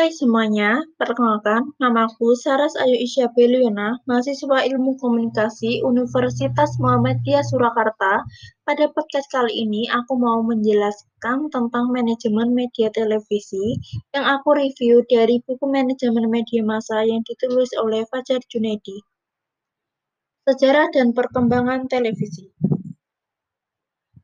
Hai semuanya, perkenalkan, namaku Saras Ayu Isya Beliona, mahasiswa Ilmu Komunikasi Universitas Muhammadiyah Surakarta. Pada podcast kali ini, aku mau menjelaskan tentang manajemen media televisi yang aku review dari buku manajemen media massa yang ditulis oleh Fajar Junedi. Sejarah dan perkembangan televisi.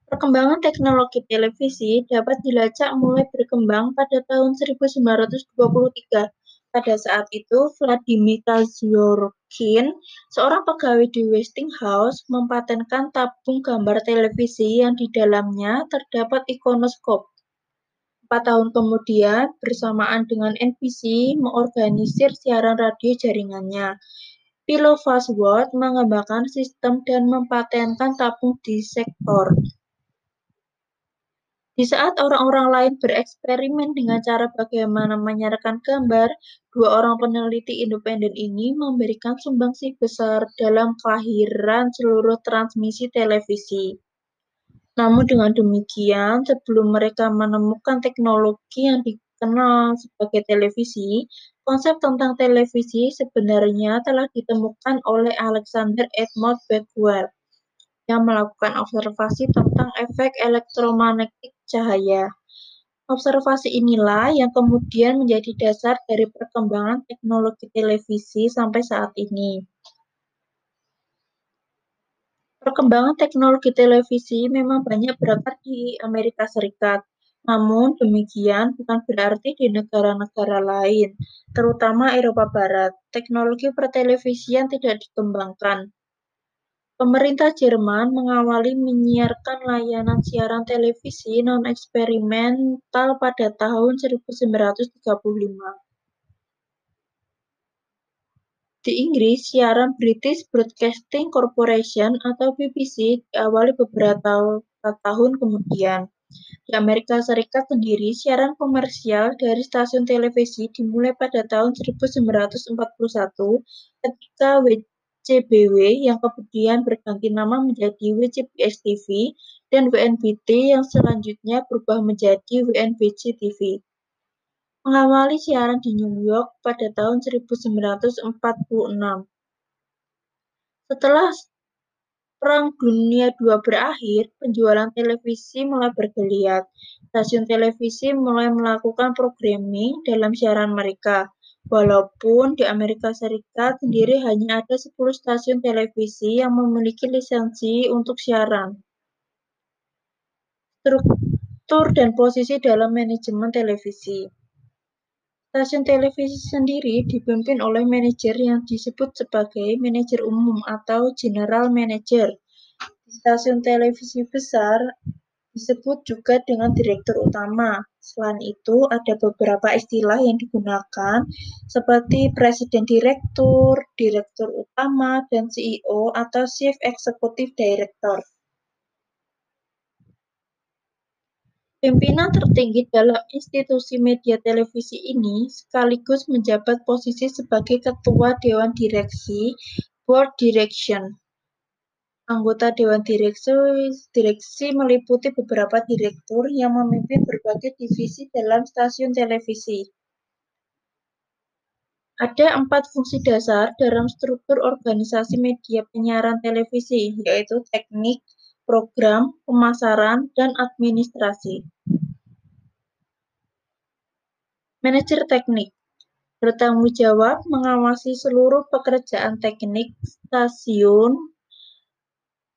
Perkembangan teknologi televisi dapat dilacak mulai berkembang pada tahun 1923. Pada saat itu, Vladimir Kazyorkin, seorang pegawai di Westinghouse, mempatenkan tabung gambar televisi yang di dalamnya terdapat ikonoskop. Empat tahun kemudian, bersamaan dengan NBC, mengorganisir siaran radio jaringannya. Philo Farnsworth mengembangkan sistem dan mempatenkan tabung di sektor. Di saat orang-orang lain bereksperimen dengan cara bagaimana menyiarkan gambar, dua orang peneliti independen ini memberikan sumbangsi besar dalam kelahiran seluruh transmisi televisi. Namun dengan demikian, sebelum mereka menemukan teknologi yang dikenal sebagai televisi, konsep tentang televisi sebenarnya telah ditemukan oleh Alexander Edmund Becquerel yang melakukan observasi tentang efek elektromagnetik cahaya. Observasi inilah yang kemudian menjadi dasar dari perkembangan teknologi televisi sampai saat ini. Perkembangan teknologi televisi memang banyak berakar di Amerika Serikat. Namun demikian bukan berarti di negara-negara lain, terutama Eropa Barat, teknologi pertelevisian tidak dikembangkan. Pemerintah Jerman mengawali menyiarkan layanan siaran televisi non-eksperimental pada tahun 1935. Di Inggris, siaran British Broadcasting Corporation atau BBC diawali beberapa tahun kemudian. Di Amerika Serikat sendiri, siaran komersial dari stasiun televisi dimulai pada tahun 1941 ketika CBW yang kemudian berganti nama menjadi WCBS TV dan WNBT yang selanjutnya berubah menjadi WNBC TV. Mengawali siaran di New York pada tahun 1946. Setelah Perang Dunia II berakhir, penjualan televisi mulai bergeliat. Stasiun televisi mulai melakukan programming dalam siaran mereka. Walaupun di Amerika Serikat sendiri hanya ada 10 stasiun televisi yang memiliki lisensi untuk siaran. Struktur dan posisi dalam manajemen televisi. Stasiun televisi sendiri dipimpin oleh manajer yang disebut sebagai manajer umum atau general manager. Di stasiun televisi besar disebut juga dengan direktur utama. Selain itu, ada beberapa istilah yang digunakan seperti presiden direktur, direktur utama, dan CEO atau chief executive director. Pimpinan tertinggi dalam institusi media televisi ini sekaligus menjabat posisi sebagai ketua dewan direksi (board direction). Anggota Dewan Direksi, direksi meliputi beberapa direktur yang memimpin berbagai divisi dalam stasiun televisi. Ada empat fungsi dasar dalam struktur organisasi media penyiaran televisi, yaitu teknik, program, pemasaran, dan administrasi. Manajer teknik bertanggung jawab mengawasi seluruh pekerjaan teknik stasiun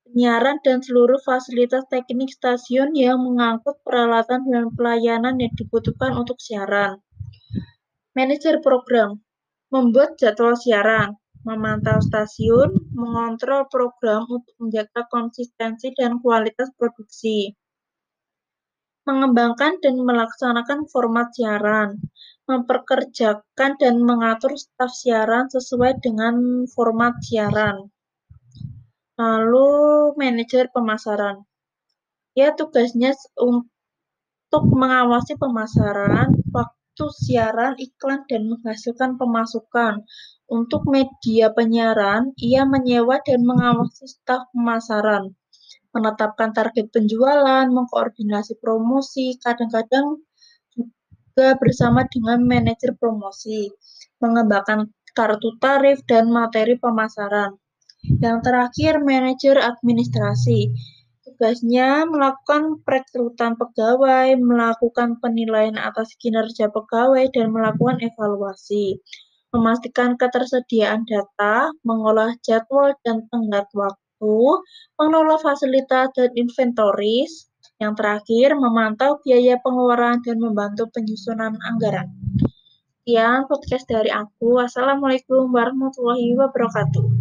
penyiaran dan seluruh fasilitas teknik stasiun yang mengangkut peralatan dan pelayanan yang dibutuhkan untuk siaran. Manajer program membuat jadwal siaran, memantau stasiun, mengontrol program untuk menjaga konsistensi dan kualitas produksi, mengembangkan dan melaksanakan format siaran, memperkerjakan dan mengatur staf siaran sesuai dengan format siaran. Lalu manajer pemasaran. Ya, tugasnya untuk mengawasi pemasaran, waktu siaran, iklan, dan menghasilkan pemasukan. Untuk media penyiaran, ia menyewa dan mengawasi staf pemasaran, menetapkan target penjualan, mengkoordinasi promosi, kadang-kadang juga bersama dengan manajer promosi, mengembangkan kartu tarif dan materi pemasaran. Yang terakhir, manajer administrasi. Tugasnya melakukan perekrutan pegawai, melakukan penilaian atas kinerja pegawai, dan melakukan evaluasi. Memastikan ketersediaan data, mengolah jadwal dan tenggat waktu, mengelola fasilitas dan inventoris, yang terakhir, memantau biaya pengeluaran dan membantu penyusunan anggaran. Sekian podcast dari aku. Wassalamualaikum warahmatullahi wabarakatuh.